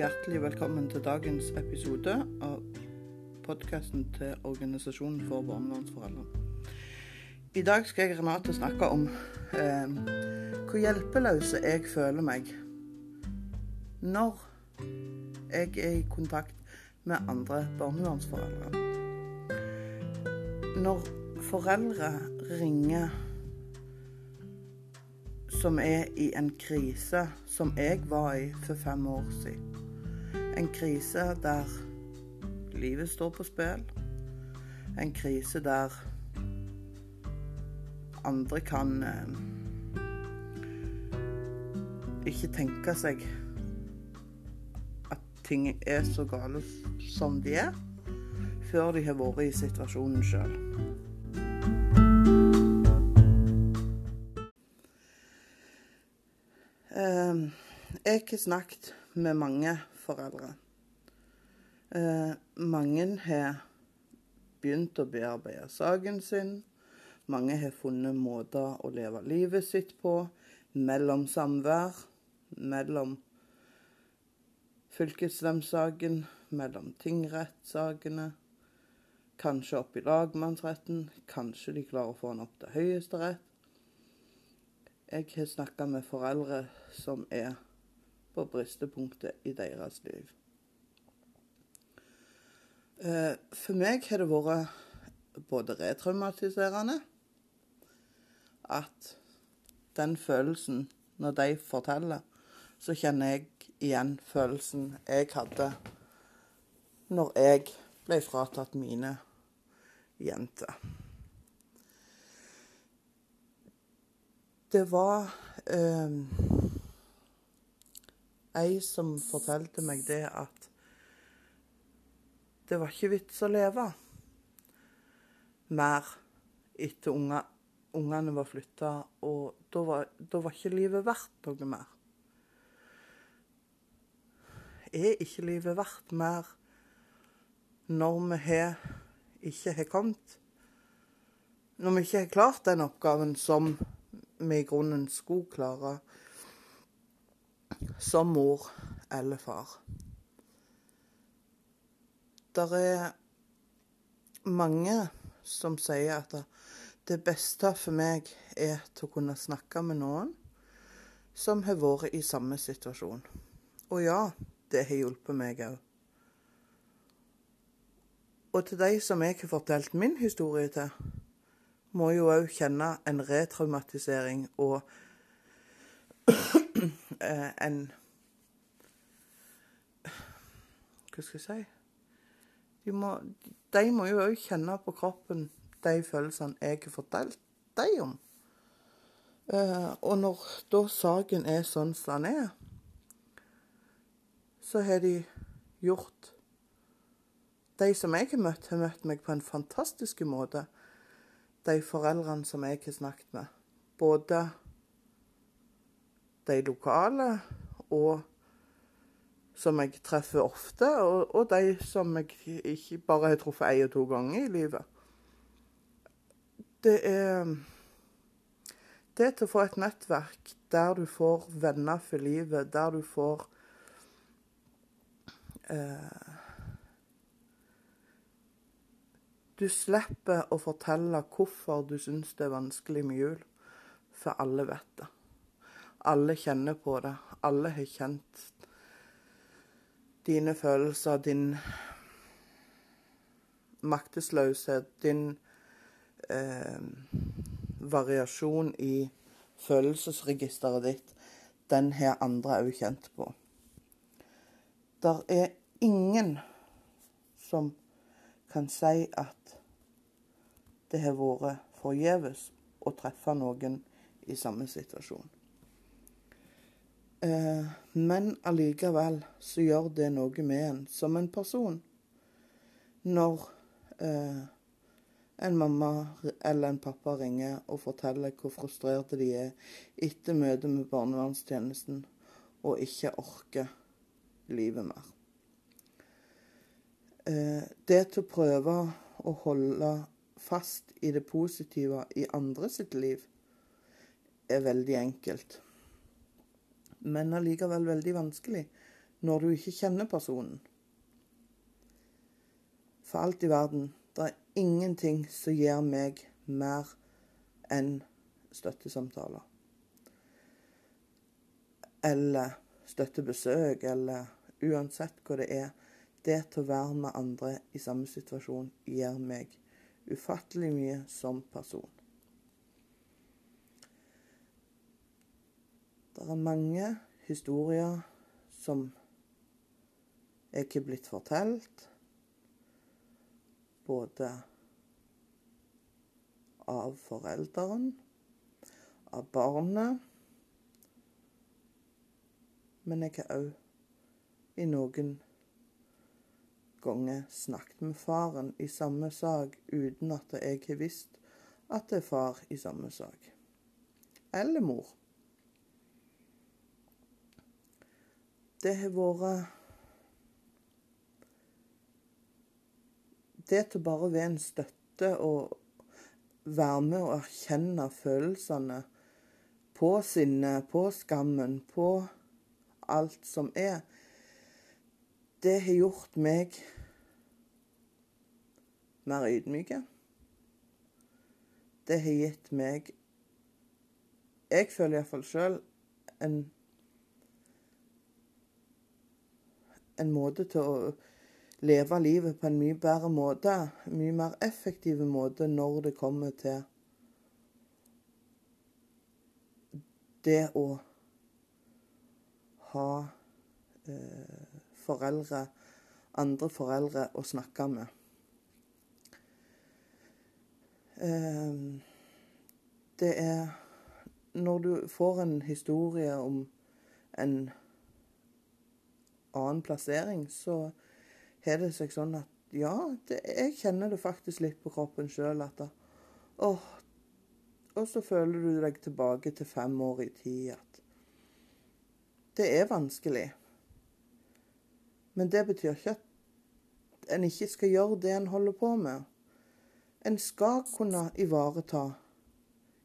hjertelig velkommen til dagens episode av podkasten til Organisasjonen for barnevernsforeldre. I dag skal jeg Renate snakke om eh, hvor hjelpeløse jeg føler meg når jeg er i kontakt med andre barnevernsforeldre. Når foreldre ringer som er i en krise som jeg var i for fem år siden. En krise der livet står på spill. En krise der andre kan eh, ikke tenke seg at ting er så gale som de er, før de har vært i situasjonen sjøl. Eh, jeg har snakket med mange foreldre. Eh, mange har begynt å bearbeide saken sin. Mange har funnet måter å leve livet sitt på mellom samvær, mellom fylkesnemndsaken, mellom tingrettssakene. Kanskje opp i lagmannsretten, kanskje de klarer å få den opp til Høyesterett. Jeg har snakka med foreldre som er på bristepunktet i deres liv. Eh, for meg har det vært både retraumatiserende at den følelsen, når de forteller, så kjenner jeg igjen følelsen jeg hadde når jeg ble fratatt mine jenter. Det var eh, ei som fortalte meg det at det var ikke vits å leve mer etter unger, ungene var flytta, og da var, da var ikke livet verdt noe mer. Er ikke livet verdt mer når vi har, ikke har kommet Når vi ikke har klart den oppgaven som vi i grunnen skulle klare som mor eller far. Det er mange som sier at det beste for meg er til å kunne snakke med noen som har vært i samme situasjon. Og ja, det har hjulpet meg òg. Og til de som jeg har fortalt min historie til, må jo òg kjenne en retraumatisering og en Hva skal jeg si De må, de må jo òg kjenne på kroppen de følelsene jeg har fortalt dem om. Eh, og når da saken er sånn som den er, så har de gjort De som jeg har møtt, har møtt meg på en fantastisk måte de foreldrene som jeg har snakket med. Både de lokale og som jeg treffer ofte, og, og de som jeg ikke bare har truffet én og to ganger i livet. Det er det til å få et nettverk der du får venner for livet, der du får eh, Du slipper å fortelle hvorfor du syns det er vanskelig med jul, for alle vet det. Alle kjenner på det. Alle har kjent dine følelser, din maktesløshet, din eh, variasjon i følelsesregisteret ditt. Den har andre òg kjent på. Der er ingen som kan si at det har vært forgjeves å treffe noen i samme situasjon. Eh, men allikevel så gjør det noe med en som en person. Når eh, en mamma eller en pappa ringer og forteller hvor frustrerte de er etter møtet med barnevernstjenesten og ikke orker livet mer. Eh, det til å prøve å holde fast i det positive i andre sitt liv er veldig enkelt. Men allikevel veldig vanskelig. når du ikke kjenner personen. For alt i verden, det er ingenting som gir meg mer enn støttesamtaler. Eller støttebesøk, eller uansett hva det er. Det til å være med andre i samme situasjon gir meg ufattelig mye som person. Det er mange historier som er ikke blitt fortalt. Både av forelderen, av barnet. Men jeg har òg i noen ganger snakket med faren i samme sak uten at jeg har visst at det er far i samme sak. Eller mor. Det har vært Det til bare være en støtte og være med og erkjenne følelsene på sinnet, på skammen, på alt som er, det har gjort meg mer ydmyke. Det har gitt meg Jeg føler iallfall sjøl en en måte til å leve livet på en mye bedre måte, mye mer effektiv måte når det kommer til det å ha eh, foreldre, andre foreldre å snakke med. Eh, det er Når du får en historie om en annen plassering, så har det seg sånn at ja, det, jeg kjenner det faktisk litt på kroppen sjøl at åh, Og så føler du deg tilbake til fem år i tid at det er vanskelig. Men det betyr ikke at en ikke skal gjøre det en holder på med. En skal kunne ivareta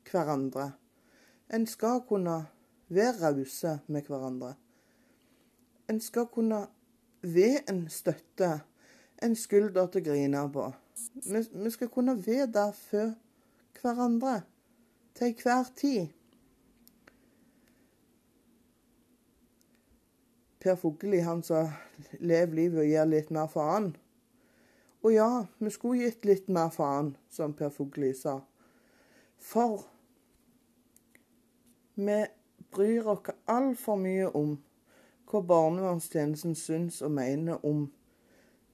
hverandre. En skal kunne være rause med hverandre. En skal kunne være en støtte, en skulder til å grine på. Vi, skal kunne være der for hverandre til enhver tid. Per Fugelli, han sa 'lev livet og gjør litt mer faen'. Og ja, vi skulle gitt litt mer faen, som Per Fugelli sa. For vi bryr oss altfor mye om hva barnevernstjenesten syns og mener om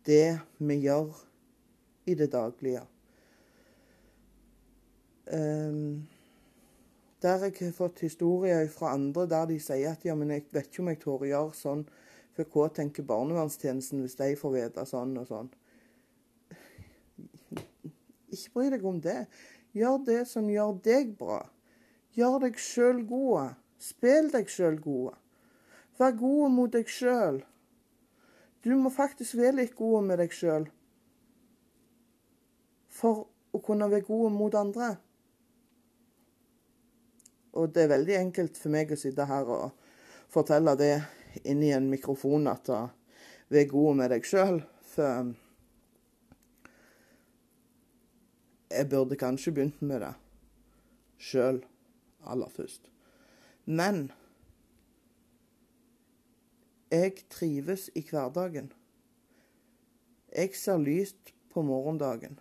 det vi gjør i det daglige. Um, der jeg har fått historier fra andre der de sier at ja, men jeg vet ikke om jeg tør å gjøre sånn, for hva tenker barnevernstjenesten hvis de får vite sånn og sånn? Ikke bry deg om det. Gjør det som gjør deg bra. Gjør deg sjøl gode. Spill deg sjøl gode. Vær god mot deg sjøl. Du må faktisk være litt god med deg sjøl for å kunne være god mot andre. Og det er veldig enkelt for meg å sitte her og fortelle det inni en mikrofon at vær god med deg sjøl. For jeg burde kanskje begynt med det sjøl aller først. Men jeg trives i hverdagen. Jeg ser lyst på morgendagen.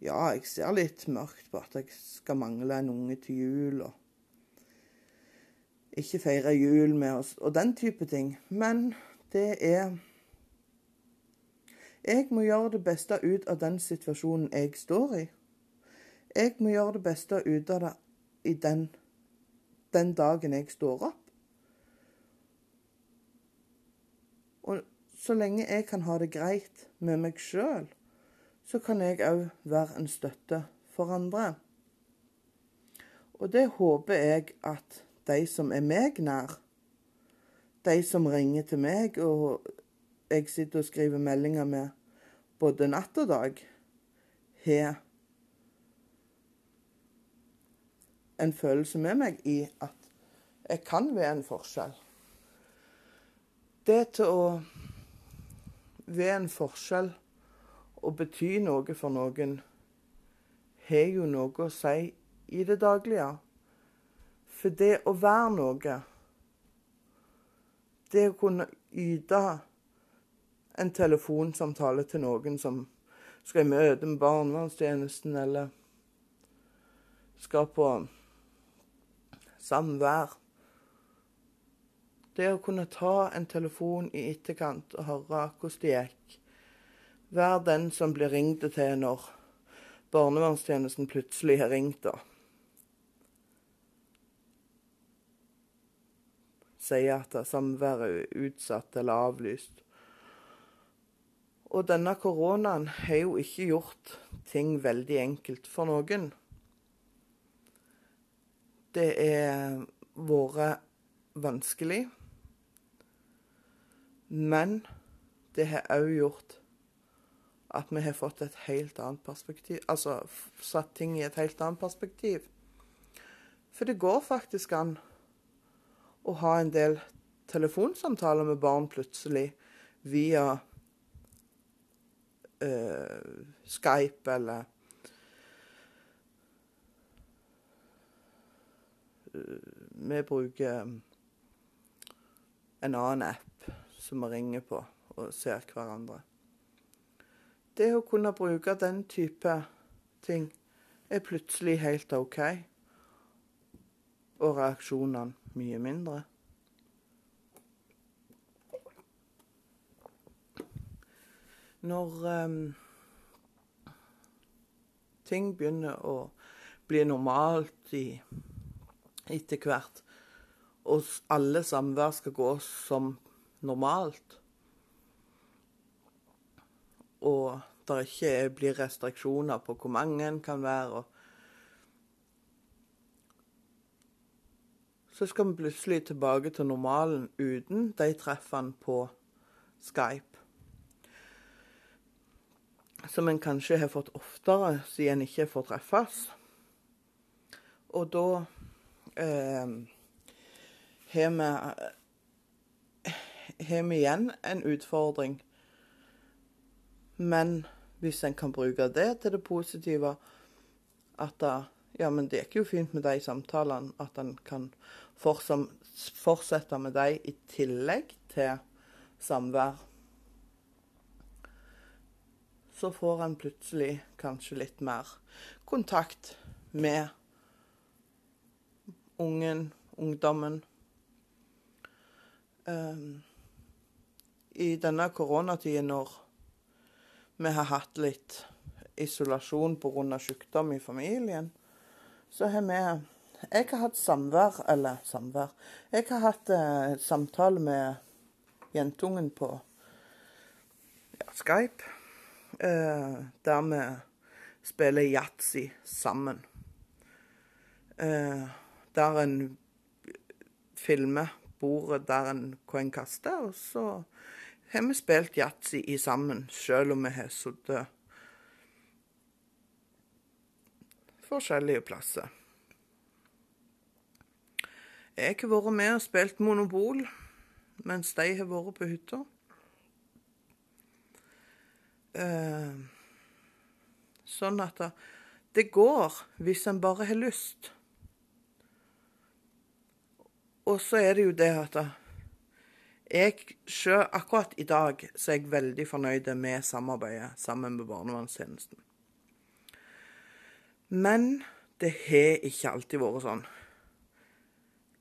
Ja, jeg ser litt mørkt på at jeg skal mangle en unge til jul, og ikke feire jul med oss, og den type ting. Men det er Jeg må gjøre det beste ut av den situasjonen jeg står i. Jeg må gjøre det beste ut av det i den, den dagen jeg står opp. Og så lenge jeg kan ha det greit med meg sjøl, så kan jeg òg være en støtte for andre. Og det håper jeg at de som er meg nær, de som ringer til meg, og jeg sitter og skriver meldinger med både natt og dag, har en følelse med meg i at jeg kan være en forskjell. Det til å være en forskjell og bety noe for noen, har jo noe å si i det daglige. For det å være noe, det å kunne yte en telefonsamtale til noen som skal i møte med barnevernstjenesten, eller skal på samvær Det å kunne ta en telefon i etterkant og høre hvordan det gikk. Være den som blir ringt til når barnevernstjenesten plutselig har ringt. da. Sier at samværet er utsatt eller avlyst. Og denne koronaen har jo ikke gjort ting veldig enkelt for noen. Det er vært vanskelig. Men det har òg gjort at vi har fått et helt annet perspektiv Altså satt ting i et helt annet perspektiv. For det går faktisk an å ha en del telefonsamtaler med barn plutselig via uh, Skype eller uh, Vi bruker en annen app som vi ringer på og ser hverandre. Det å kunne bruke den type ting er plutselig helt OK. Og reaksjonene mye mindre. Når um, ting begynner å bli normalt i, etter hvert, og alle samvær skal gå som normalt, og det ikke blir restriksjoner på hvor mange en kan være. Så skal vi plutselig tilbake til normalen uten de treffene på Skype. Som en kanskje har fått oftere siden en ikke får treffes. Og da eh, har vi, har vi igjen en utfordring men hvis en kan bruke det til det positive, at da, ja, men det gikk jo fint med de samtalene, at en kan fortsette med de i tillegg til samvær, så får en plutselig kanskje litt mer kontakt med ungen, ungdommen. Um, I denne koronatida når vi har hatt litt isolasjon pga. sykdom i familien, så har vi Jeg har hatt samvær, eller samvær Jeg har hatt eh, samtale med jentungen på ja, Skype, eh, der vi spiller yatzy sammen. Eh, der en filmer bordet der en, hvor en kaster, og så har vi spilt yatzy i sammen, selv om vi har sittet forskjellige plasser. Jeg har vært med og spilt Monopol mens de har vært på hytta. Eh, sånn at det går hvis en bare har lyst. Og så er det jo det at jeg sjøl, akkurat i dag så er jeg veldig fornøyd med samarbeidet sammen med barnevernstjenesten. Men det har ikke alltid vært sånn.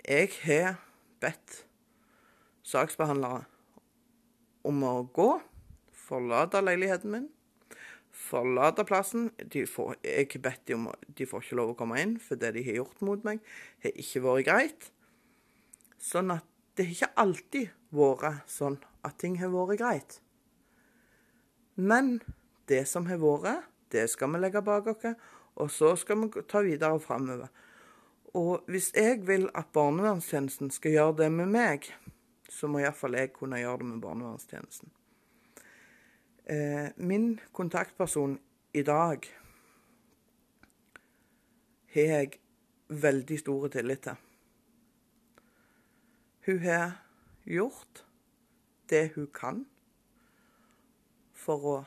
Jeg har bedt saksbehandlere om å gå, forlate leiligheten min, forlate plassen. Får, jeg har bedt dem om de får ikke lov å komme inn, for det de har gjort mot meg, har ikke vært greit. Sånn at det har ikke alltid vært sånn at ting har vært greit. Men det som har vært, det skal vi legge bak oss, og så skal vi ta videre framover. Og hvis jeg vil at barnevernstjenesten skal gjøre det med meg, så må iallfall jeg kunne gjøre det med barnevernstjenesten. Eh, min kontaktperson i dag har jeg veldig stor tillit til. Hun har gjort det hun kan for å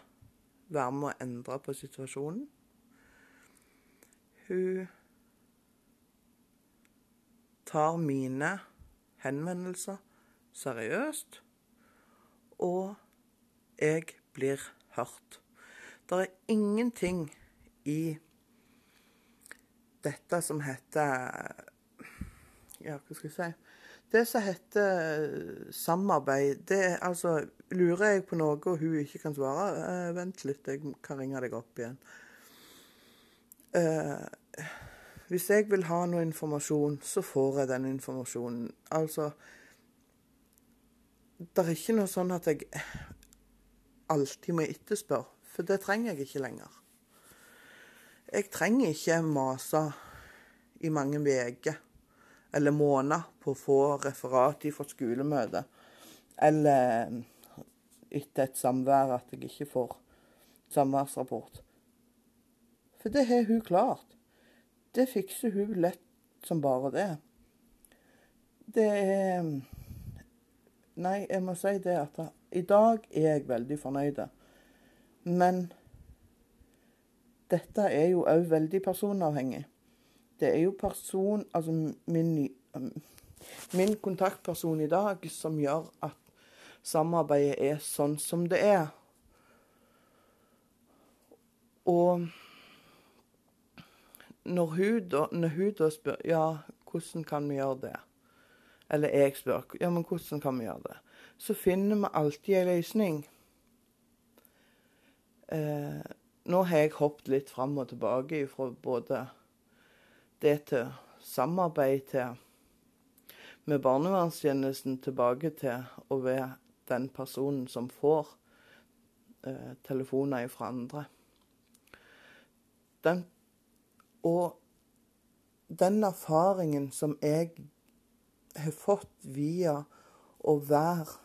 være med å endre på situasjonen. Hun tar mine henvendelser seriøst, og jeg blir hørt. Det er ingenting i dette som heter Ja, hva skal jeg si? Det som heter samarbeid, det er altså Lurer jeg på noe og hun ikke kan svare, eh, vent litt, jeg kan ringe deg opp igjen. Eh, hvis jeg vil ha noe informasjon, så får jeg den informasjonen. Altså Det er ikke noe sånn at jeg alltid må etterspørre, for det trenger jeg ikke lenger. Jeg trenger ikke mase i mange uker eller måned på å få referat fra skolemøtet. Eller etter et samvær at jeg ikke får samværsrapport. For det har hun klart. Det fikser hun lett som bare det. Det er Nei, jeg må si det at i dag er jeg veldig fornøyd. Men dette er jo òg veldig personavhengig. Det er jo person Altså min, min kontaktperson i dag som gjør at samarbeidet er sånn som det er. Og når hun da, når hun da spør ja, hvordan kan vi gjøre det? Eller jeg spør ja, men hvordan kan vi gjøre det? Så finner vi alltid en løsning. Eh, nå har jeg hoppet litt fram og tilbake fra både det til samarbeid til med barnevernstjenesten tilbake til å være den personen som får eh, telefoner fra andre. Den, og den erfaringen som jeg har fått via å være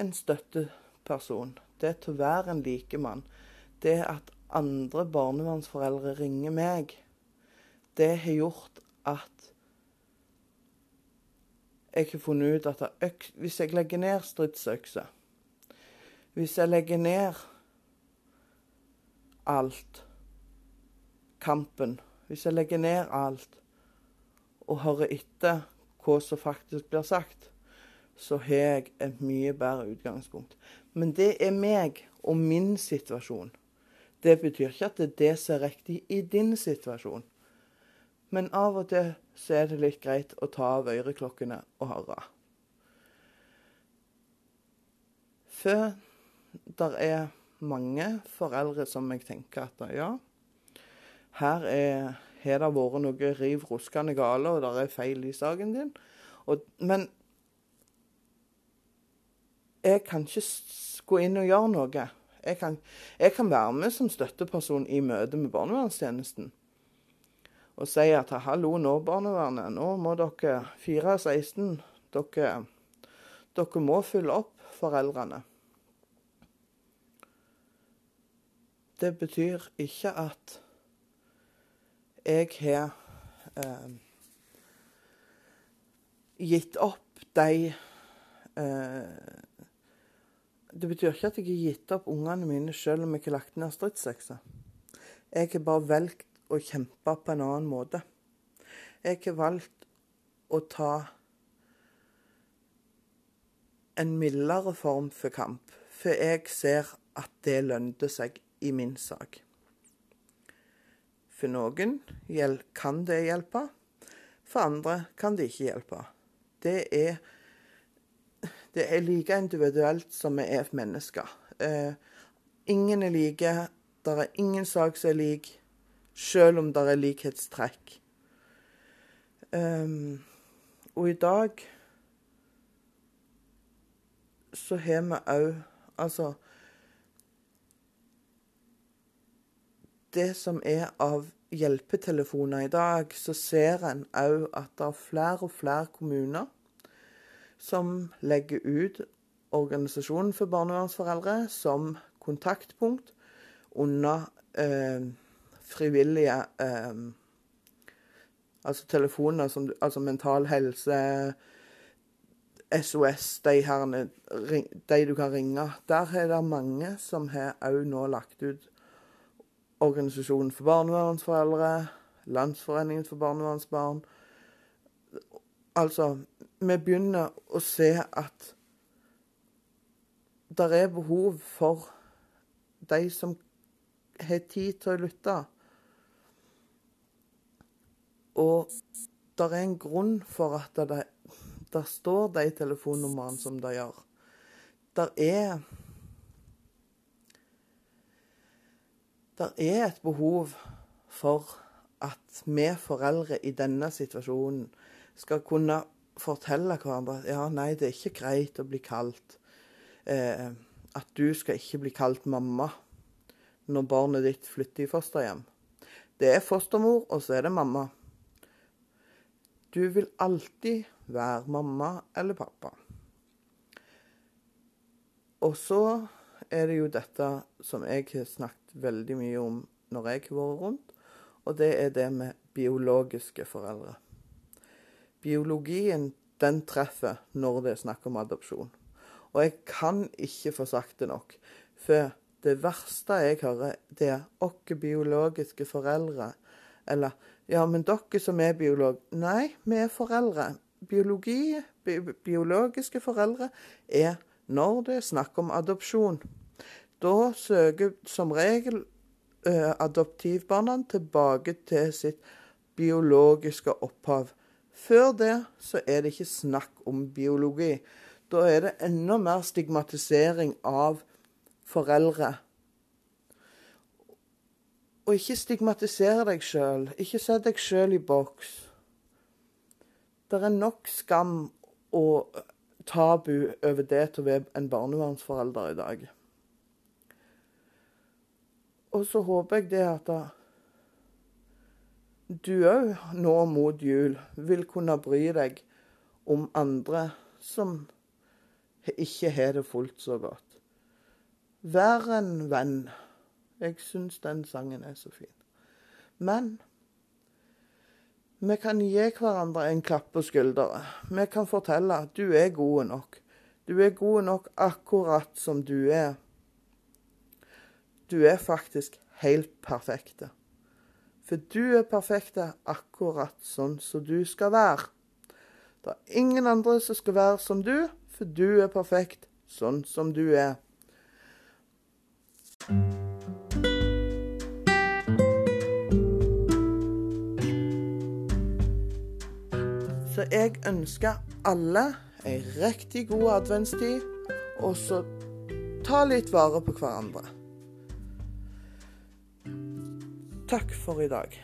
en støtteperson, det til å være en likemann, det at andre barnevernsforeldre ringer meg, det har gjort at jeg har funnet ut at øks, hvis jeg legger ned stridsøkse, hvis jeg legger ned alt, kampen, hvis jeg legger ned alt og hører etter hva som faktisk blir sagt, så har jeg et mye bedre utgangspunkt. Men det er meg og min situasjon. Det betyr ikke at det er det som er riktig i din situasjon. Men av og til så er det litt greit å ta av øreklokkene og høre. For der er mange foreldre som jeg tenker at ja, her er, har det vært noe riv ruskende gale, og det er feil i saken din. Og, men jeg kan ikke gå inn og gjøre noe. Jeg kan, jeg kan være med som støtteperson i møte med barnevernstjenesten. Og sier at hallo, nå, barnevernet, nå må dere 4-16 dere, dere må følge opp foreldrene. Det betyr ikke at jeg har eh, gitt opp de eh, det betyr ikke at jeg har gitt opp ungene mine selv om jeg har lagt ned stridsøksa. Jeg har bare valgt å kjempe på en annen måte. Jeg har valgt å ta en mildere form for kamp, for jeg ser at det lønte seg i min sak. For noen kan det hjelpe, for andre kan det ikke hjelpe. Det er det er like individuelt som vi er mennesker. Eh, ingen er like. Det er ingen sak som er lik, selv om det er likhetstrekk. Um, og i dag så har vi òg Altså Det som er av hjelpetelefoner i dag, så ser en òg at det er flere og flere kommuner som legger ut Organisasjonen for barnevernsforeldre som kontaktpunkt under eh, frivillige eh, Altså telefoner som Altså Mental Helse, SOS, de, her, de du kan ringe. Der er det mange som har òg nå lagt ut Organisasjonen for barnevernsforeldre, Landsforeningen for barnevernsbarn. Altså, vi begynner å se at det er behov for de som har tid til å lytte. Og det er en grunn for at det, det står de telefonnumrene som det gjør. Det er Det er et behov for at vi foreldre i denne situasjonen skal kunne fortelle hverandre at ja, nei, det er ikke greit å bli kalt eh, At du skal ikke bli kalt mamma når barnet ditt flytter i fosterhjem. Det er fostermor, og så er det mamma. Du vil alltid være mamma eller pappa. Og så er det jo dette som jeg har snakket veldig mye om når jeg har vært rundt, og det er det med biologiske foreldre. Biologien den treffer når det er snakk om adopsjon. Og jeg kan ikke få sagt det nok. For det verste jeg hører, det er 'åkke biologiske foreldre. Eller ja, men dere som er biolog Nei, vi er foreldre. Biologi, bi biologiske foreldre, er når det er snakk om adopsjon. Da søker som regel adoptivbarna tilbake til sitt biologiske opphav. Før det så er det ikke snakk om biologi. Da er det enda mer stigmatisering av foreldre. Og ikke stigmatisere deg sjøl. Ikke sett deg sjøl i boks. Det er nok skam og tabu over det til å være en barnevernsforelder i dag. Og så håper jeg det at du òg nå mot jul vil kunne bry deg om andre som ikke har det fullt så godt. Vær en venn. Jeg syns den sangen er så fin. Men vi kan gi hverandre en klapp på skulderen. Vi kan fortelle at du er god nok. Du er god nok akkurat som du er. Du er faktisk helt perfekte. For du er perfekte akkurat sånn som du skal være. Det er ingen andre som skal være som du, for du er perfekt sånn som du er. Så jeg ønsker alle ei riktig god adventstid, og så ta litt vare på hverandre. Takk for i dag.